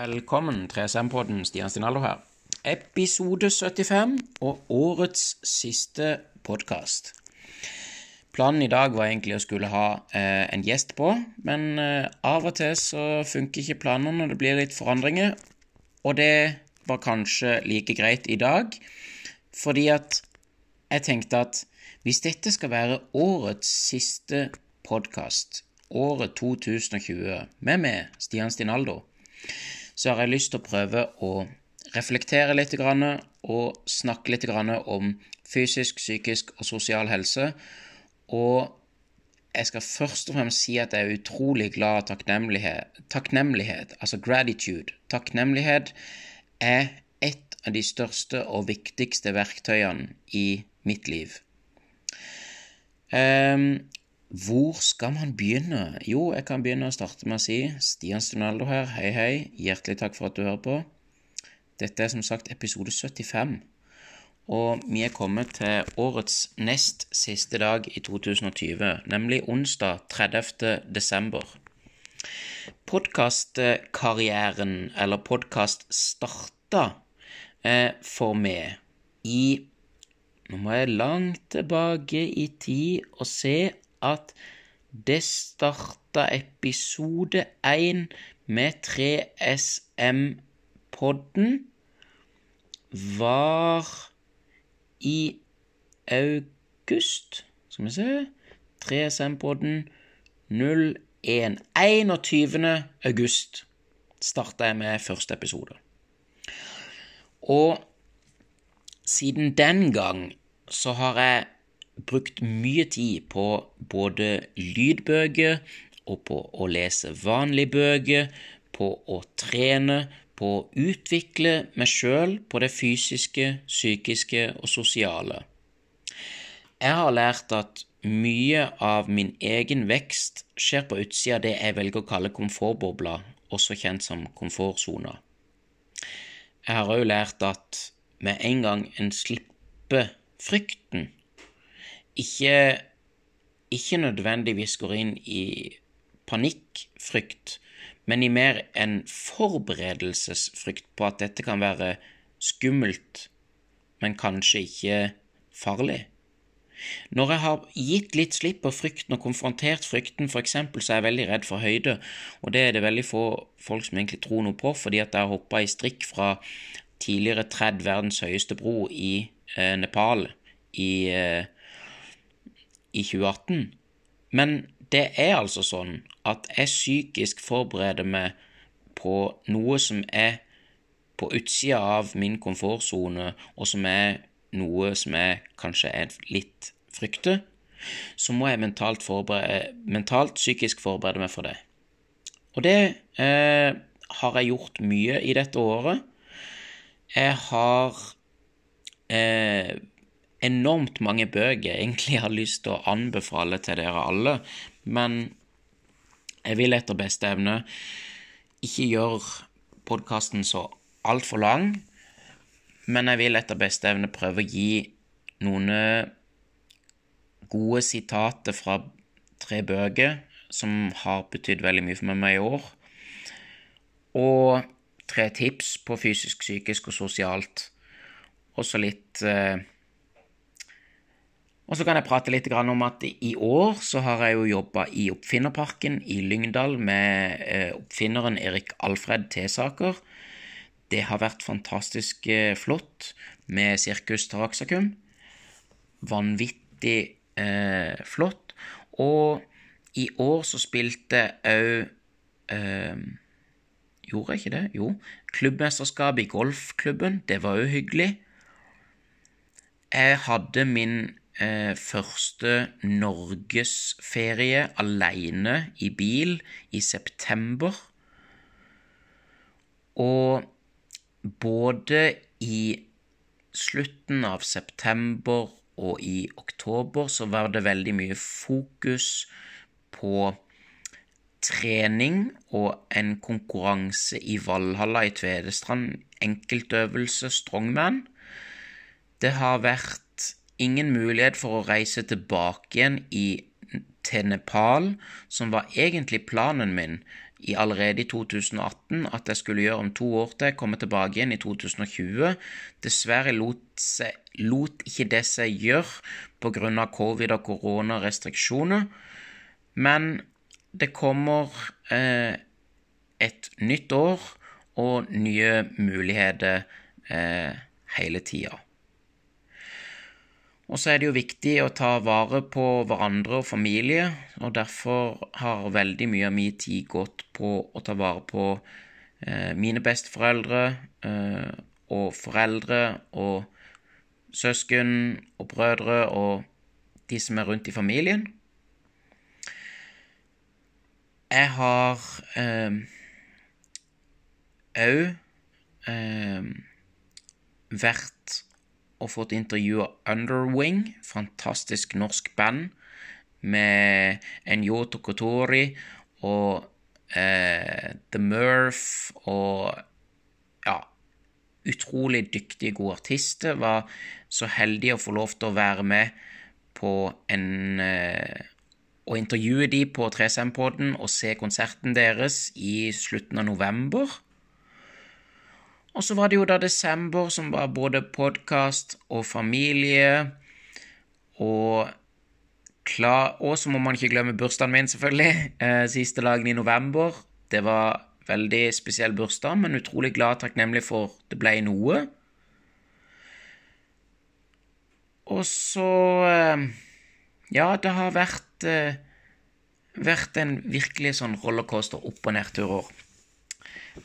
Velkommen, 3SM-podden. Stian Stinaldo her. Episode 75 og årets siste podkast. Planen i dag var egentlig å skulle ha eh, en gjest på, men eh, av og til så funker ikke planene det blir litt forandringer, og det var kanskje like greit i dag, fordi at jeg tenkte at hvis dette skal være årets siste podkast, året 2020, med meg, Stian Stinaldo, så har jeg lyst til å prøve å reflektere litt og snakke litt om fysisk, psykisk og sosial helse og jeg skal først og fremst si at jeg er utrolig glad av takknemlighet. Takknemlighet, altså gratitude. Takknemlighet er et av de største og viktigste verktøyene i mitt liv. Um, hvor skal man begynne? Jo, jeg kan begynne å starte med å si Stian Stunaldo her, hei, hei. Hjertelig takk for at du hører på. Dette er som sagt episode 75 og vi er kommet til årets nest siste dag i 2020, nemlig onsdag 30. desember. Podkastkarrieren, eller podkast, starta eh, for meg i Nå må jeg langt tilbake i tid og se at det starta episode 1 med 3SM-podden var i august Skal vi se 3SM-podden 01. 21. august starta jeg med første episode. Og siden den gang så har jeg brukt mye tid på både lydbøker og på å lese vanlige bøker, på å trene, på å utvikle meg sjøl på det fysiske, psykiske og sosiale. Jeg har lært at mye av min egen vekst skjer på utsida av det jeg velger å kalle komfortbobla, også kjent som komfortsona. Jeg har òg lært at med en gang en slipper frykten, ikke, ikke nødvendigvis går inn i panikkfrykt, men i mer en forberedelsesfrykt på at dette kan være skummelt, men kanskje ikke farlig. Når jeg har gitt litt slipp på frykten og konfrontert frykten, for eksempel, så er jeg veldig redd for høyde, og det er det veldig få folk som egentlig tror noe på, fordi at jeg har hoppa i strikk fra tidligere tredd verdens høyeste bro i eh, Nepal i, eh, i 2018. Men det er altså sånn at jeg psykisk forbereder meg på noe som er på utsida av min komfortsone, og som er noe som jeg kanskje er litt frykter, så må jeg mentalt, mentalt psykisk forberede meg for det. Og det eh, har jeg gjort mye i dette året. Jeg har eh, enormt mange bøker jeg egentlig har lyst til å anbefale til dere alle, men jeg vil etter beste evne ikke gjøre podkasten så altfor lang, men jeg vil etter beste evne prøve å gi noen gode sitater fra tre bøker som har betydd veldig mye for meg i år, og tre tips på fysisk, psykisk og sosialt. Også litt eh, og så kan jeg prate litt om at i år så har jeg jo jobba i Oppfinnerparken i Lyngdal med eh, oppfinneren Erik Alfred Tesaker. Det har vært fantastisk eh, flott med Sirkus Taraxacum. Vanvittig eh, flott. Og i år så spilte òg eh, Gjorde jeg ikke det? Jo. Klubbmesterskap i golfklubben. Det var òg hyggelig. Jeg hadde min eh, første norgesferie aleine i bil i september. Og både i slutten av september og i oktober så var det veldig mye fokus på trening og en konkurranse i Valhalla i Tvedestrand, enkeltøvelse strongman. Det har vært ingen mulighet for å reise tilbake igjen i, til Nepal, som var egentlig planen min i allerede i 2018 at jeg skulle gjøre om to år til, komme tilbake igjen i 2020. Dessverre lot, seg, lot ikke det seg gjøre pga. covid og koronarestriksjoner, men det kommer eh, et nytt år og nye muligheter eh, hele tida. Og så er det jo viktig å ta vare på hverandre og familie, og derfor har veldig mye av min tid gått på å ta vare på eh, mine besteforeldre eh, og foreldre og søsken og brødre og de som er rundt i familien. Jeg har òg eh, eh, vært og fått intervjua Underwing, fantastisk norsk band med Enyo Tokotori og eh, The Murph og ja, utrolig dyktige, gode artister. Var så heldig å få lov til å være med på en eh, Å intervjue de på 3SM-poden og se konserten deres i slutten av november. Og så var det jo da desember, som var både podkast og familie. Og klar, Og så må man ikke glemme bursdagen min, selvfølgelig. Eh, siste dagen i november. Det var veldig spesiell bursdag, men utrolig glad og takknemlig for det ble noe. Og så eh, Ja, det har vært, eh, vært en virkelig sånn rollercoaster opp- og nedturer.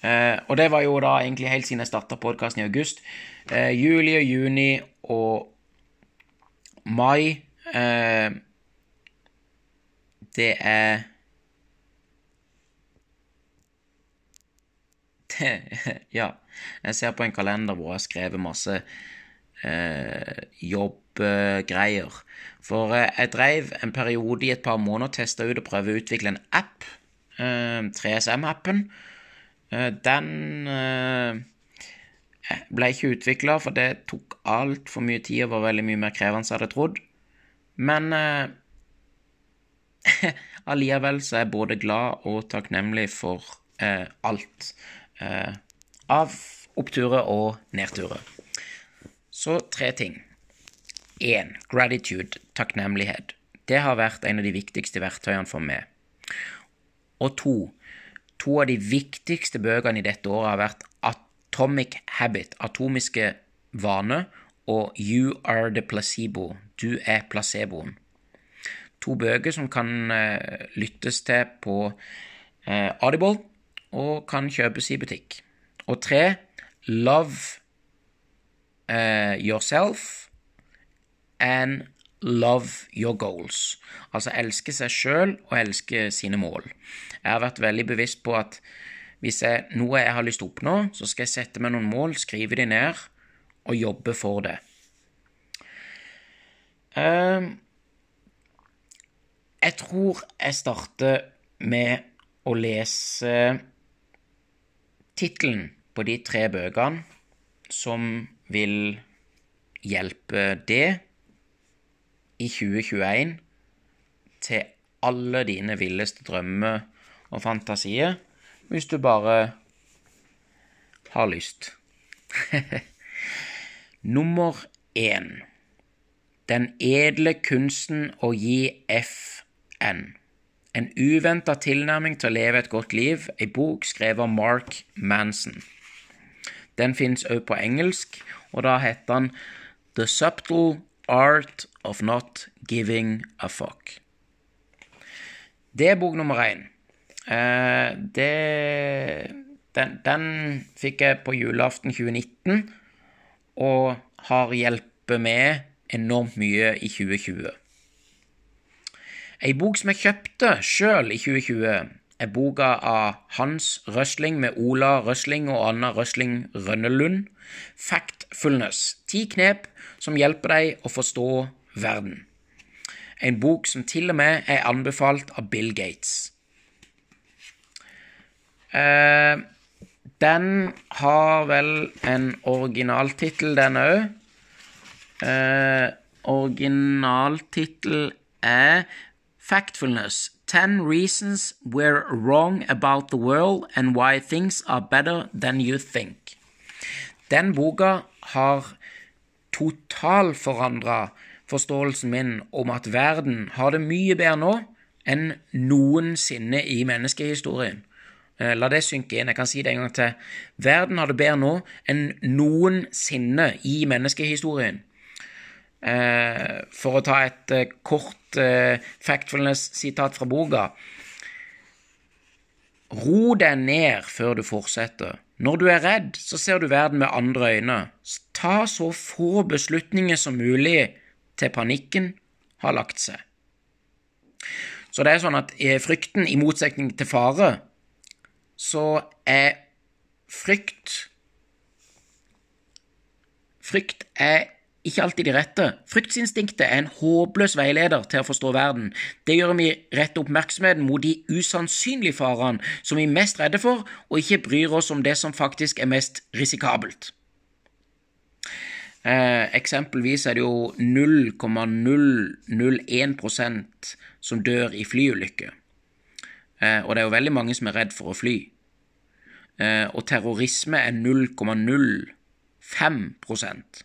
Eh, og det var jo da egentlig helt siden jeg starta podkasten i august. Eh, juli og juni og mai eh, Det er Ja. Jeg ser på en kalender hvor jeg har skrevet masse eh, jobbgreier. For eh, jeg dreiv en periode i et par måneder, testa ut og prøvde å utvikle en app. 3SM-appen Eh, den eh, ble ikke utvikla, for det tok altfor mye tid og var veldig mye mer krevende enn jeg hadde trodd. Men eh, allikevel så er jeg både glad og takknemlig for eh, alt eh, av oppturer og nedturer. Så tre ting. Én gratitude, takknemlighet. Det har vært en av de viktigste verktøyene for meg. Og to To av de viktigste bøkene i dette året har vært Atomic Habit, atomiske vane, og You Are The Placebo, Du er placeboen. To bøker som kan uh, lyttes til på uh, Audible og kan kjøpes i butikk. Og tre Love uh, Yourself and Love Your Goals. Altså elske seg sjøl og elske sine mål. Jeg har vært veldig bevisst på at hvis jeg, noe jeg har lyst til å oppnå, så skal jeg sette meg noen mål, skrive de ned og jobbe for det. Uh, jeg tror jeg starter med å lese tittelen på de tre bøkene som vil hjelpe det i 2021 til alle dine villeste drømmer og fantasier hvis du bare har lyst. Nummer én Den edle kunsten å gi FN. En uventa tilnærming til å leve et godt liv, ei bok skrevet av Mark Manson. Den fins òg på engelsk, og da heter den The Subtle Art of Not Giving a Fuck. Det er bok nummer én. Eh, det den, den, fikk jeg på julaften 2019, og har hjulpet med enormt mye i 2020. Ei bok som jeg kjøpte sjøl i 2020, er boka av Hans Røsling med Ola Røsling og Anna Røsling Rønnelund, Factfulness. Ti knep som hjelper deg å forstå verden. En bok som til og med er anbefalt av Bill Gates. Eh, den har vel en originaltittel, den òg. Eh, originaltittel er Factfulness Ten Reasons We're Wrong About the World and Why Things Are Better Than You Think. Den boka har totalforandra forståelsen min om at verden har det mye bedre nå enn noensinne i menneskehistorien. Eh, la det synke inn. Jeg kan si det en gang til. Verden har det bedre nå enn noensinne i menneskehistorien. Eh, for å ta et eh, kort factfulness-sitat fra boka Ro deg ned før du fortsetter. Når du er redd, så ser du verden med andre øyne. Ta så få beslutninger som mulig til panikken har lagt seg. Så det er sånn at frykten, i motsetning til fare, så er frykt Frykt er ikke alltid de rette. Fryktsinstinktet er en håpløs veileder til å forstå verden. Det gjør vi rette oppmerksomheten mot de usannsynlige farene som vi er mest redde for, og ikke bryr oss om det som faktisk er mest risikabelt. Eh, eksempelvis er det jo 0,001% som dør i flyulykker. Eh, og det er jo veldig mange som er redd for å fly. Eh, og terrorisme er 0,05%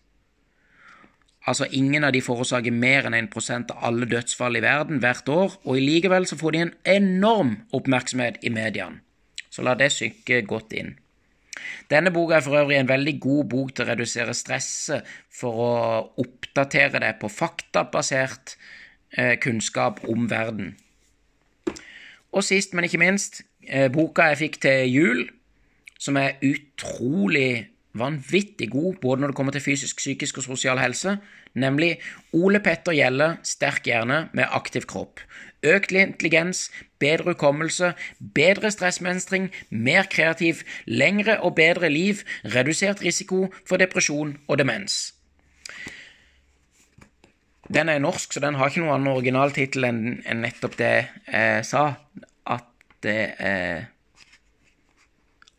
Altså ingen av de forårsaker mer enn 1% av alle dødsfall i verden hvert år, og likevel så får de en enorm oppmerksomhet i mediene. Så la det synke godt inn. Denne boka er for øvrig en veldig god bok til å redusere stresset for å oppdatere deg på faktabasert eh, kunnskap om verden. Og sist, men ikke minst, eh, boka jeg fikk til jul, som er utrolig vanvittig god både når det kommer til fysisk, psykisk og sosial helse, nemlig Ole Petter Gjelle, sterk hjerne med aktiv kropp. Økt intelligens, bedre hukommelse, bedre stressmestring, mer kreativ, lengre og bedre liv, redusert risiko for depresjon og demens. Den er norsk, så den har ikke noen annen originaltittel enn nettopp det jeg sa, at det er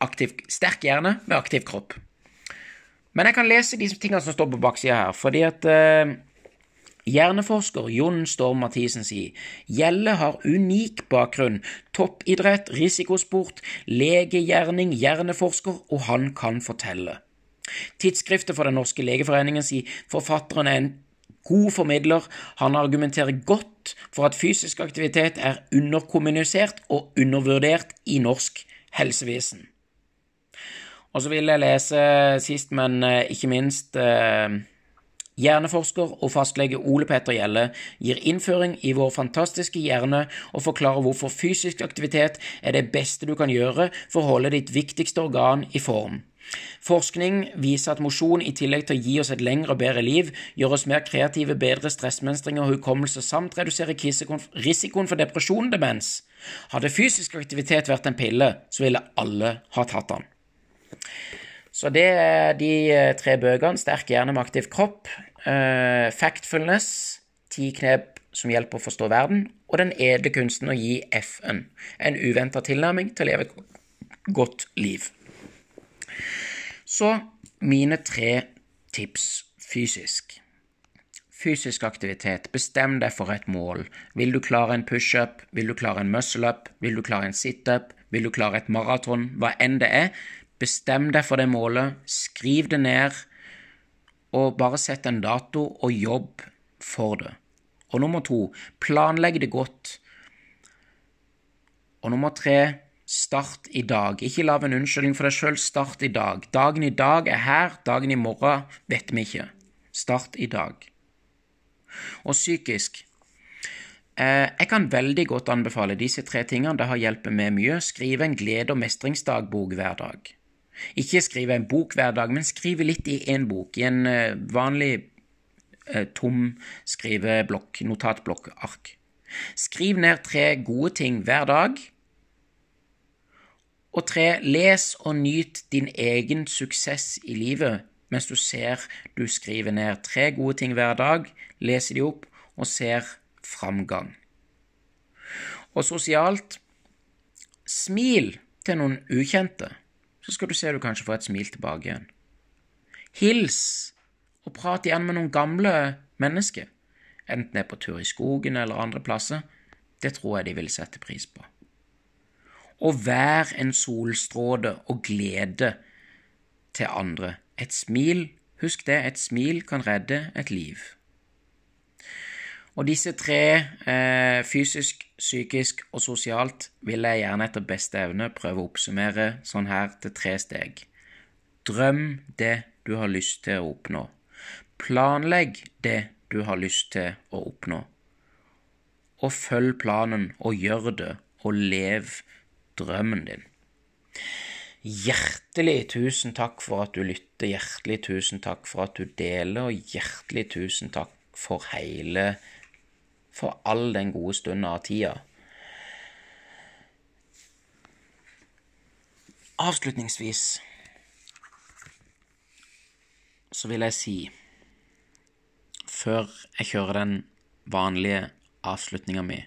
aktiv, sterk hjerne med aktiv kropp. Men jeg kan lese de tingene som står på baksida her, fordi at eh, hjerneforsker Jon Storm Mathisen sier Gjelle har unik bakgrunn, toppidrett, risikosport, legegjerning, hjerneforsker, og han kan fortelle. Tidsskriftet for Den norske legeforeningen sier forfatteren er en god formidler, han argumenterer godt for at fysisk aktivitet er underkommunisert og undervurdert i norsk helsevesen. Og så vil jeg lese sist, men eh, ikke minst eh, Hjerneforsker og fastlege Ole Petter Gjelle gir innføring i vår fantastiske hjerne og forklarer hvorfor fysisk aktivitet er det beste du kan gjøre for å holde ditt viktigste organ i form. Forskning viser at mosjon, i tillegg til å gi oss et lengre og bedre liv, gjør oss mer kreative, bedre stressmønstring og hukommelse, samt reduserer risikoen for depresjon og demens. Hadde fysisk aktivitet vært en pille, så ville alle ha tatt den. Så det er de eh, tre bøkene. Sterk hjerne med aktiv kropp. Uh, factfulness. Ti knep som hjelper å forstå verden. Og Den edle kunsten å gi FN. En uventa tilnærming til å leve et godt liv. Så mine tre tips fysisk. Fysisk aktivitet. Bestem deg for et mål. Vil du klare en pushup? Vil du klare en muscle-up? Vil du klare en situp? Vil du klare et maraton? Hva enn det er, Bestem deg for det målet, skriv det ned, og bare sett en dato og jobb for det. Og nummer to, planlegg det godt. Og nummer tre, start i dag. Ikke lag en unnskyldning for deg sjøl, start i dag. Dagen i dag er her, dagen i morgen vet vi ikke. Start i dag. Og psykisk eh, Jeg kan veldig godt anbefale disse tre tingene. Det har hjulpet meg mye. Skrive en glede- og mestringsdagbok hver dag. Ikke skrive en bok hver dag, men skrive litt i én bok, i en eh, vanlig eh, tom skriveblokk, notatblokkark. Skriv ned tre gode ting hver dag. Og tre, les og nyt din egen suksess i livet mens du ser du skriver ned tre gode ting hver dag, leser de opp og ser framgang. Og sosialt smil til noen ukjente så skal du se du kanskje får et smil tilbake igjen. Hils og prat igjen med noen gamle mennesker, enten det er på tur i skogen eller andre plasser. Det tror jeg de vil sette pris på. Og vær en solstråle og glede til andre. Et smil, husk det, et smil kan redde et liv. Og disse tre, eh, fysisk, psykisk og sosialt, vil jeg gjerne etter beste evne prøve å oppsummere sånn her til tre steg. Drøm det du har lyst til å oppnå. Planlegg det du har lyst til å oppnå. Og følg planen, og gjør det, og lev drømmen din. Hjertelig tusen takk for at du lytter, hjertelig tusen takk for at du deler, og hjertelig tusen takk for hele for all den gode stunden av tida. Avslutningsvis så vil jeg si, før jeg kjører den vanlige avslutninga mi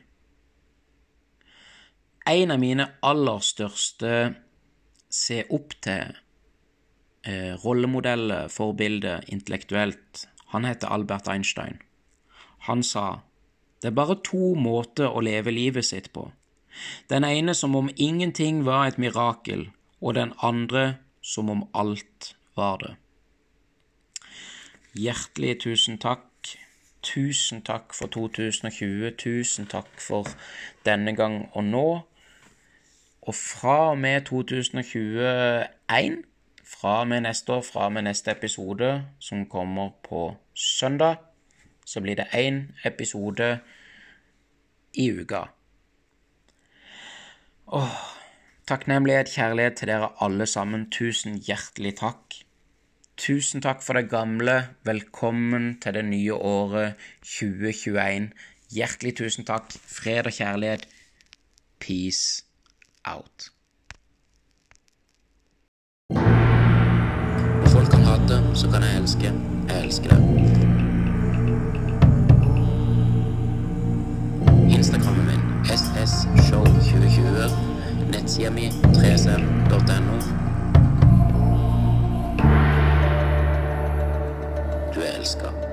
En av mine aller største se opp til eh, rollemodeller, forbilder, intellektuelt, han heter Albert Einstein. Han sa det er bare to måter å leve livet sitt på. Den ene som om ingenting var et mirakel, og den andre som om alt var det. Hjertelig tusen takk. Tusen takk for 2020. Tusen takk for denne gang og nå. Og fra og med 2021, fra og med neste år, fra og med neste episode, som kommer på søndag så blir det én episode i uka. Åh, takknemlighet, kjærlighet til dere alle sammen. Tusen hjertelig takk. Tusen takk for det gamle. Velkommen til det nye året 2021. Hjertelig tusen takk. Fred og kjærlighet. Peace out. Folk kan hate, så kan jeg elske. Jeg elsker det. Instagrammen min ssshow2020. Nettsida mi 3cm.no. Du er elska.